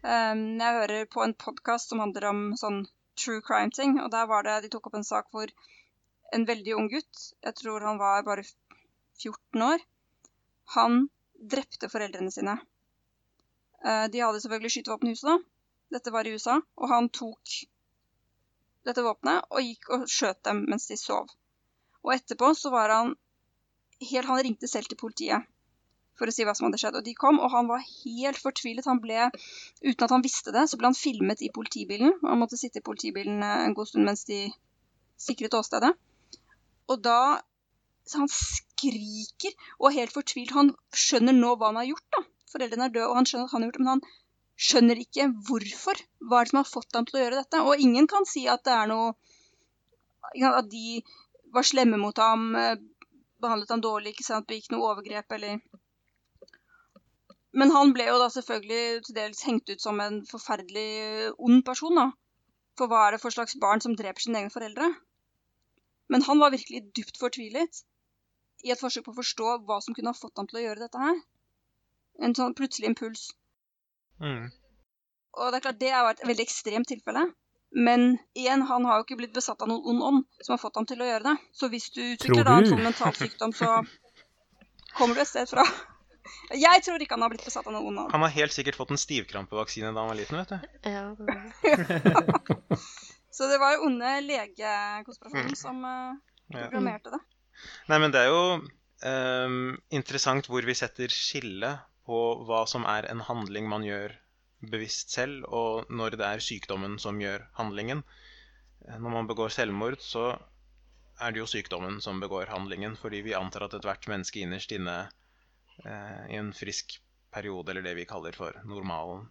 Um, jeg hører på en podkast som handler om sånn true crime-ting, og der var det De tok opp en sak hvor en veldig ung gutt, jeg tror han var bare 14 år, han drepte foreldrene sine. Uh, de hadde selvfølgelig skytevåpen i huset, da. Dette var i USA. Og han tok dette våpenet og gikk og skjøt dem mens de sov. Og etterpå så var han helt Han ringte selv til politiet for å si hva som hadde skjedd. Og de kom, og han var helt fortvilet. Han ble, uten at han visste det, så ble han filmet i politibilen. Han måtte sitte i politibilen en god stund mens de sikret åstedet. Og da så Han skriker og er helt fortvilt. Han skjønner nå hva han har gjort. da. Foreldrene er døde, og han skjønner at han har gjort det, men han skjønner ikke hvorfor. Hva er det som har fått ham til å gjøre dette? Og ingen kan si at det er noe At de var slemme mot ham, eh, behandlet ham dårlig, ikke sant, begikk noe overgrep eller men han ble jo da selvfølgelig til dels hengt ut som en forferdelig eh, ond person, da. For hva er det for slags barn som dreper sine egne foreldre? Men han var virkelig dypt fortvilet i et forsøk på å forstå hva som kunne ha fått ham til å gjøre dette her. En sånn plutselig impuls. Mm. Og det er klart, det er jo et veldig ekstremt tilfelle. Men igjen, han har jo ikke blitt besatt av noen ond ånd som har fått ham til å gjøre det. Så hvis du utvikler da en sånn mental sykdom, så kommer du et sted fra. Jeg tror ikke han har blitt besatt av noe ondt. Han har helt sikkert fått en stivkrampevaksine da han var liten, vet du. Ja, det Så det var jo onde legekonspirasjonen mm. som uh, programmerte det. Nei, men det er jo um, interessant hvor vi setter skillet på hva som er en handling man gjør bevisst selv, og når det er sykdommen som gjør handlingen. Når man begår selvmord, så er det jo sykdommen som begår handlingen, fordi vi antar at ethvert menneske innerst inne Eh, i en frisk periode, eller det vi kaller for normalen,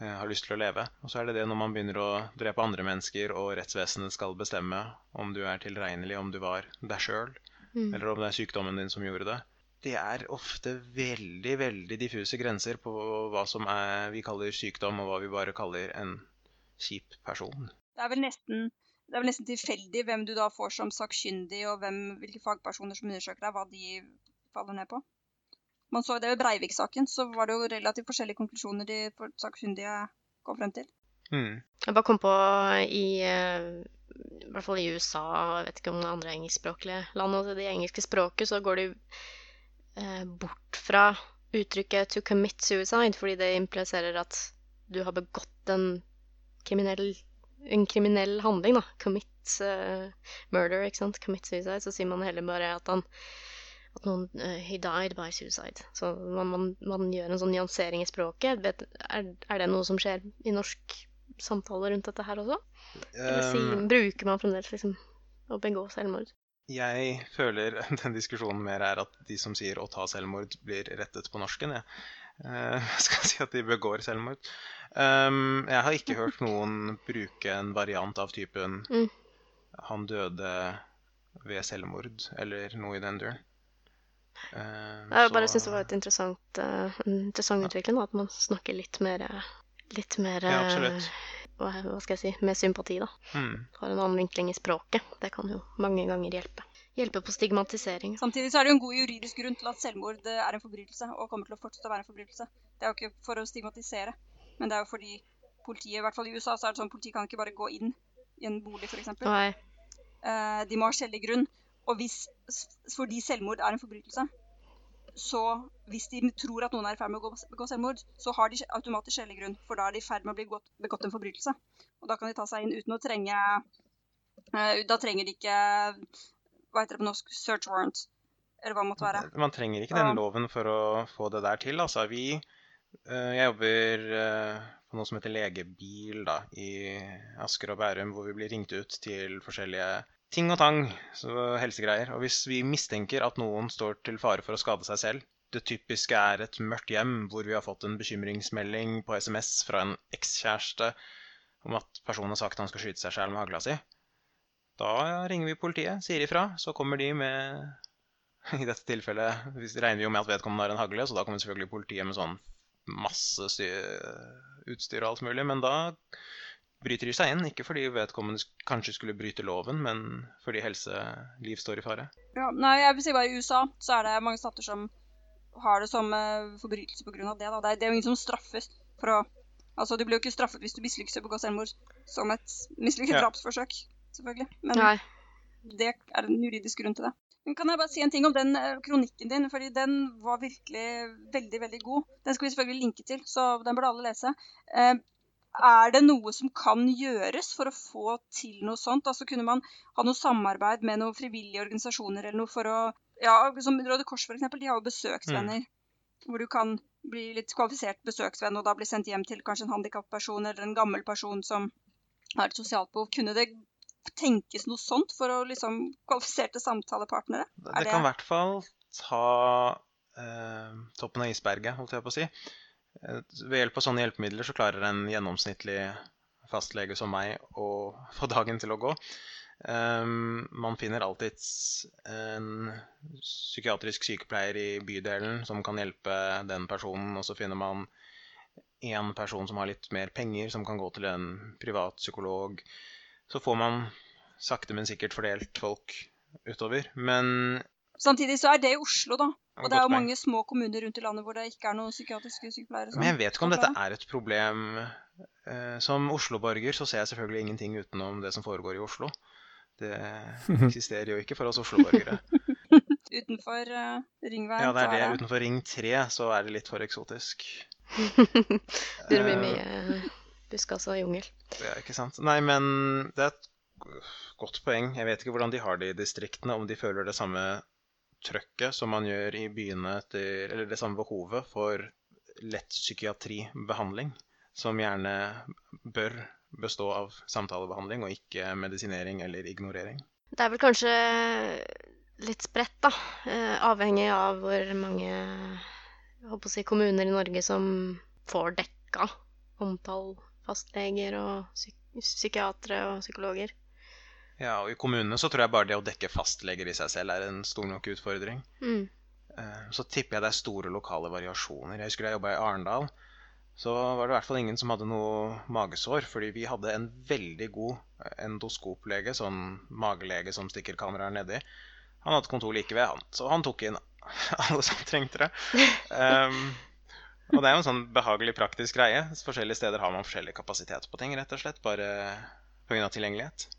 eh, har lyst til å leve. Og så er det det når man begynner å drepe andre mennesker, og rettsvesenet skal bestemme om du er tilregnelig, om du var deg sjøl, mm. eller om det er sykdommen din som gjorde det. Det er ofte veldig, veldig diffuse grenser på hva som er, vi kaller sykdom, og hva vi bare kaller en kjip person. Det er vel nesten det er vel nesten tilfeldig hvem du da får som sakkyndig, og hvem, hvilke fagpersoner som undersøker deg, hva de faller ned på man så det ved Breivik-saken, så var det jo relativt forskjellige konklusjoner de sakkyndige kom frem til. Mm. Jeg bare kom på i eh, i hvert fall i USA, jeg vet ikke om det andre engelskspråklige land, og det engelske språket, så går de eh, bort fra uttrykket 'to commit suicide', fordi det impliserer at du har begått en kriminell, en kriminell handling, da. Commit uh, murder, ikke sant. Commit suicide. Så sier man heller bare at han at noen uh, He died by suicide. Så man, man, man gjør en sånn nyansering i språket. Vet, er, er, det noe som skjer i norsk samtale rundt dette her også? Eller si, um, bruker man fremdeles liksom å begå selvmord? Jeg føler den diskusjonen mer er at de som sier å ta selvmord, blir rettet på norsken. Jeg uh, skal si at de begår selvmord. Um, jeg har ikke hørt noen bruke en variant av typen mm. 'han døde ved selvmord' eller noe i den duren. Uh, jeg bare syns det var et interessant, uh, en interessant utvikling, at man snakker litt mer Litt mer ja, hva, skal jeg si Med sympati, da. Mm. Har en annen vinkling i språket. Det kan jo mange ganger hjelpe. Hjelpe på stigmatisering. Samtidig så er det jo en god juridisk grunn til at selvmord eh, er en forbrytelse, og kommer til å fortsette å være en forbrytelse. Det er jo ikke for å stigmatisere, men det er jo fordi politiet, i hvert fall i USA, så er det sånn at politiet kan ikke bare gå inn i en bolig, f.eks. Uh, de må ha skjellig grunn. Og hvis, fordi selvmord er en forbrytelse, så hvis de tror at noen er i ferd med å begå selvmord, så har de automatisk skjellig grunn, for da er de i ferd med å bli begått, en forbrytelse. Og da kan de ta seg inn uten å trenge uh, Da trenger de ikke Hva heter det på norsk? Search warrant. Eller hva det måtte være. Man trenger ikke den loven for å få det der til. Altså, vi uh, Jeg jobber uh, på noe som heter Legebil da, i Asker og Bærum, hvor vi blir ringt ut til forskjellige ting og tang, så helsegreier. Og hvis vi mistenker at noen står til fare for å skade seg selv, det typiske er et mørkt hjem hvor vi har fått en bekymringsmelding på SMS fra en ekskjæreste om at personen har sagt han skal skyte seg selv med hagla si, da ringer vi politiet, sier ifra, så kommer de med I dette tilfellet regner vi jo med at vedkommende har en hagle, så da kommer selvfølgelig politiet med sånn masse utstyr og alt mulig, men da bryter de seg inn. Ikke fordi vedkommende kanskje skulle bryte loven, men fordi helseliv står i fare. Ja, nei, jeg vil si bare I USA så er det mange stater som har det som uh, forbrytelse pga. det. Da. Det er, det er jo ingen som straffes for å Altså, du blir jo ikke straffet hvis du mislykkes i å begå selvmord som et mislykket Ja. drapsforsøk, selvfølgelig. Men Nei. det er en juridisk grunn til det. Men kan jeg bare si en ting om den eh, kronikken din, fordi den var virkelig veldig, veldig god. Den skal vi selvfølgelig linke til, så den burde alle lese. Eh, er det noe som kan gjøres for å få til noe sånt? Altså Kunne man ha noe samarbeid med noen frivillige organisasjoner eller noe for å Ja, som Røde Kors for eksempel, de har jo besøksvenner. Hvor du kan bli litt kvalifisert besøksvenn og da bli sendt hjem til kanskje en handikapperson eller en gammel person som har et sosialt behov. Kunne det tenkes noe sånt for å liksom kvalifiserte samtalepartnere? Det, det kan i hvert fall ta eh, toppen av isberget, holdt jeg på å si. Eh, Ved hjelp av sånne hjelpemidler så klarer en gjennomsnittlig fastlege som meg å få dagen til å gå. Um, man finner alltids en psykiatrisk sykepleier i bydelen som kan hjelpe den personen, og så finner man en person som har litt mer penger, som kan gå til en privat psykolog. Så får man sakte, men sikkert fordelt folk utover. Men Samtidig så er det i Oslo, da. Og det er jo poeng. mange små kommuner rundt i landet hvor det ikke er noen psykiatriske sykepleiere. Men jeg vet ikke om dette er et problem. Eh, Som Oslo-borger så ser jeg selvfølgelig ingenting utenom det som foregår i Oslo. Det eksisterer jo ikke for oss Oslo-borgere. Utenfor uh, ringveien. Ja, det er det. Utenfor Ring 3 så er det litt for eksotisk. det blir Eh, mye buskas og jungel. Det er ikke sant. Nei, men det er et godt poeng. Jeg vet ikke hvordan de har det i distriktene, om de føler det samme trøkket som man gjør i byene etter Eller det samme behovet for lett psykiatribehandling, som gjerne bør bestå av samtalebehandling og ikke medisinering eller ignorering. Det er vel kanskje litt spredt, da. eh, Avhengig av hvor mange si, kommuner i Norge som får dekka omtall fastleger og psykiatere og psykologer. Ja, og i kommunene så tror jeg bare det å dekke fastleger i seg selv er en stor nok utfordring. Mm. Eh, Så tipper jeg det er store lokale variasjoner. Jeg husker da jeg jobba i Arendal. Så var det i hvert fall ingen som hadde noe magesår, fordi vi hadde en veldig god eh, endoskoplege, sånn magelege som stikker kameraer nedi. Han hadde kontor like ved, han. Så han tok inn alle som trengte det. Um, og det er jo en sånn behagelig praktisk greie. Forskjellige steder har man forskjellig kapasitet på ting, rett og slett. Bare pga. tilgjengelighet.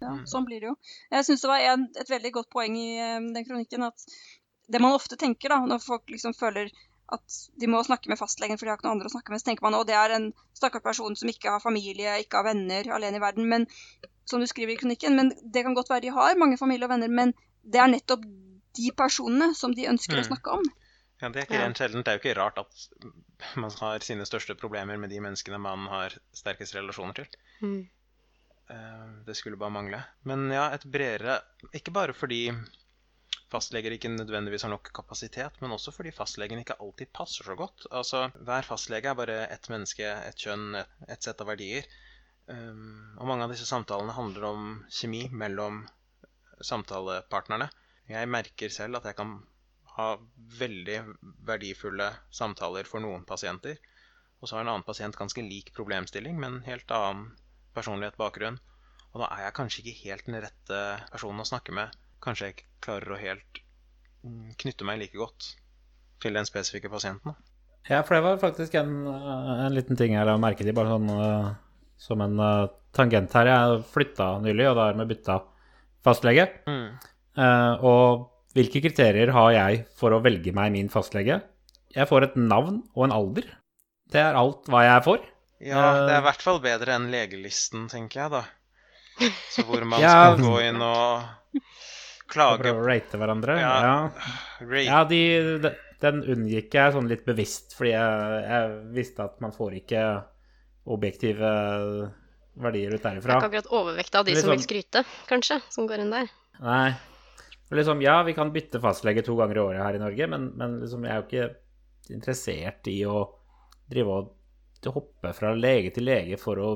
Ja, Mm. sånn blir det jo. Jeg syns det var en, et veldig godt poeng i eh, den kronikken at det man ofte tenker da, når folk liksom føler at de må snakke med fastlegen for de har ikke noen andre å snakke med, så tenker man at det er en stakkars person som ikke har familie, ikke har venner, alene i verden. Men som du skriver i kronikken, men det kan godt være de har mange familie og venner, men det er nettopp de personene som de ønsker å Mm. snakke om. Ja, Det er ikke rent sjeldent. Det er jo ikke rart at man har sine største problemer med de menneskene man har sterkest relasjoner til. Mm. Eh, Det skulle bare mangle. Men ja, et bredere Ikke bare fordi fastleger ikke nødvendigvis har nok kapasitet, men også fordi fastlegen ikke alltid passer så godt. Altså, Hver fastlege er bare ett menneske, ett kjønn, et, et sett av verdier. Um, og mange av disse samtalene handler om kjemi mellom samtalepartnerne. Jeg merker selv at jeg kan ha veldig verdifulle samtaler for noen pasienter. Og så har en annen pasient ganske lik problemstilling, men helt annen personlighet, bakgrunn. Og da er jeg kanskje ikke helt den rette personen å snakke med. Kanskje jeg ikke klarer å helt knytte meg like godt til den spesifikke pasienten. Ja, for det var faktisk en, eh, en liten ting jeg la merke til, bare sånn eh, som en eh, tangent her. Jeg flytta nylig, og da har vi bytta fastlege. Mm. Uh, og hvilke kriterier har jeg for å velge meg min fastlege? Jeg får et navn og en alder. Det er alt hva jeg får. Ja, det er Eh. i hvert fall bedre enn legelisten, tenker jeg, da. Så hvor man Ja. skal gå inn og klage prøve å rate hverandre. Ja. Ja, rate. ja de, de, den unngikk jeg sånn litt bevisst, fordi jeg, jeg visste at man får ikke objektive verdier ut derifra. Det er ikke akkurat overvekta av de liksom, som vil sånn- skryte, kanskje, som går inn der. Nei. Liksom, ja, vi kan bytte fastlege to ganger i året her i Norge, men, men liksom, jeg er jo ikke interessert i å drive og hoppe fra lege til lege for å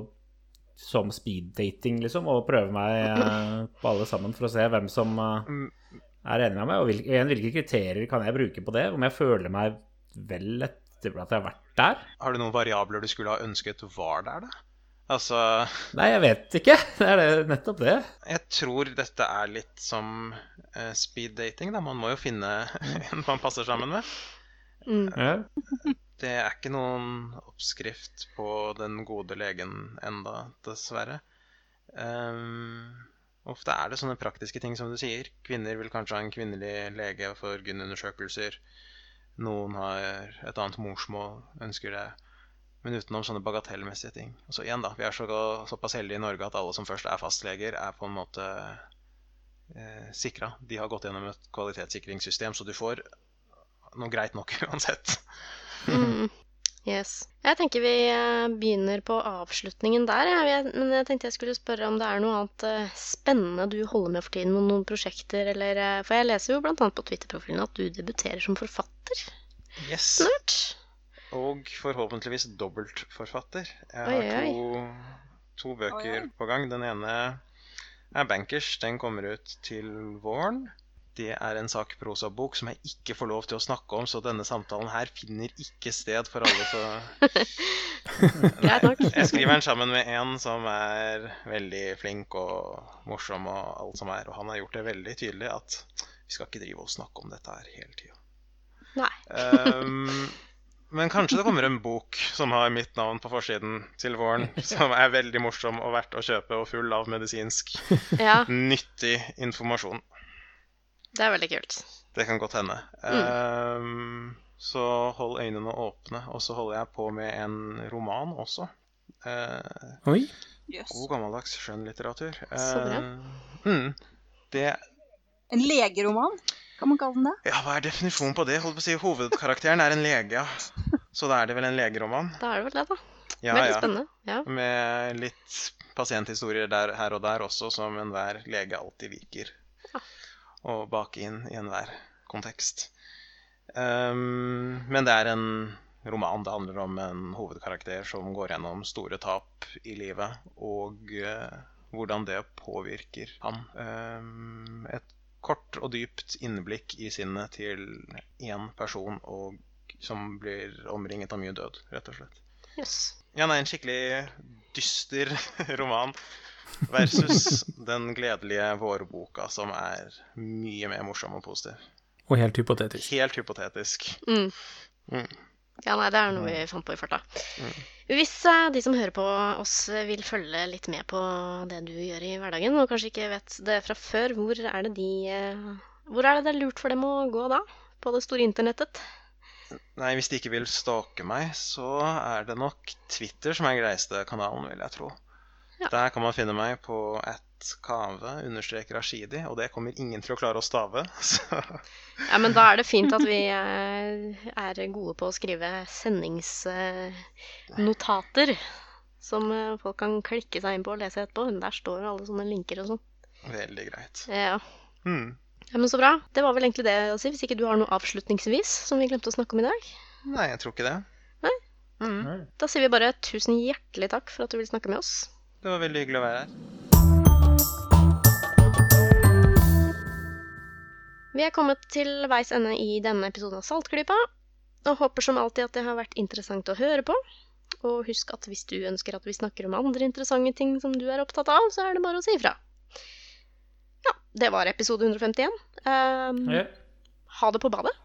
som speeddating, liksom, og prøve meg eh, på alle sammen for å se hvem som eh, er enig med meg, og hvil- igjen, hvilke kriterier kan jeg bruke på det? Om jeg føler meg vel etter at jeg har vært der? Har du noen variabler du skulle ha ønsket var der, da? Altså, Nei, jeg vet ikke. Det er det, nettopp det. jeg tror dette er litt som Speeddating speed da. Man må jo finne en man passer sammen med. Mm. Ja. Det er ikke noen oppskrift på den gode legen enda, dessverre. Um, ofte er det sånne praktiske ting som du sier. Kvinner vil kanskje ha en kvinnelig lege for gyneundersøkelser. Noen har et annet morsmål, ønsker det. Men utenom sånne bagatellmessige ting. Og så igjen, da. Vi er så, såpass heldige i Norge at alle som først er fastleger, er på en måte eh, sikra. De har gått gjennom et kvalitetssikringssystem, så du får noe greit nok uansett. Mm. Yes. Jeg tenker vi eh, begynner på avslutningen der. Jeg, men jeg tenkte jeg skulle spørre om det er noe annet eh, spennende du holder med for tiden? Noen, noen prosjekter, eller eh, For jeg leser jo annet på Twitter-profilen at du debuterer som forfatter Yes. snart. Og forhåpentligvis dobbeltforfatter. Jeg har oi, to, to bøker oi. på gang. Den ene er Bankers. Den kommer ut til våren. Det er en sakprosabok som jeg ikke får lov til å snakke om, så denne samtalen her finner ikke sted for alle, så nok. Jeg skriver den sammen med en som er veldig flink og morsom og alt som er, og han har gjort det veldig tydelig at vi skal ikke drive og snakke om dette her hele tida. Nei. Um, men kanskje det kommer en bok som har mitt navn på forsiden til våren, som er veldig morsom og verdt å kjøpe og full av medisinsk Ja, nyttig informasjon. Det er veldig kult. Det kan godt hende. Um, så hold øynene åpne. Og så holder jeg på med en roman også. Uh, Oi. God gammeldags skjønnlitteratur. Uh, mm, det En legeroman, kan man kalle den det? Ja, hva er definisjonen på det? Holdt på å si Hovedkarakteren er en lege, ja. Så da er det vel en legeroman? Da er det vel det, da. Ja, Veldig ja. spennende. Ja. Med litt pasienthistorier der, her og der også, som enhver lege alltid liker Ja. Å bake inn i enhver kontekst. Um, men det er en roman. Det handler om en hovedkarakter som går gjennom store tap i livet, og uh, hvordan det påvirker han. Um, et kort og dypt innblikk i sinnet til én person og, som blir omringet av mye død, rett og slett. Yes. Ja, nei, en skikkelig dyster roman versus den gledelige vårboka, som er mye mer morsom og positiv. Og helt hypotetisk. Helt hypotetisk. Mm. Mm. Ja, nei, det er noe vi fant på i farta. Hvis uh, de som hører på oss eh, vil følge litt med på det du gjør i hverdagen, og kanskje ikke vet det fra før, hvor er det de uh, Hvor er det det er lurt for dem å gå da? På det store internettet? Nei, hvis de ikke vil stalke meg, så er det nok Twitter som er greieste kanalen, vil jeg tro. Ja. Der kan man finne meg på at kave understreker rashidi, og det kommer ingen til å klare å stave. Så Ja, men da er det fint at vi eh, er gode på å skrive sendingsnotater. Som eh, folk kan klikke seg inn på og lese etterpå. Der står alle sånne linker og sånn. veldig greit. Ja. Hmm. ja, men så bra. Det var vel egentlig det å si, hvis ikke du har noe avslutningsvis som vi glemte å snakke om i dag. Nei, jeg tror ikke det. Nei. Mm. Da sier vi bare tusen hjertelig takk for at du vil snakke med oss. Det var veldig hyggelig å være her. Vi er kommet til veis ende i denne episoden av Saltklypa, og håper som alltid at det har vært interessant å høre på. Og husk at hvis du ønsker at vi snakker om andre interessante ting som du er opptatt av, så er det bare å si ifra. Ja, det var episode 151. Um, Ja, Ha det på badet.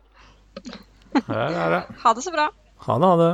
Det er det. Ha det så bra. Ha det, ha det.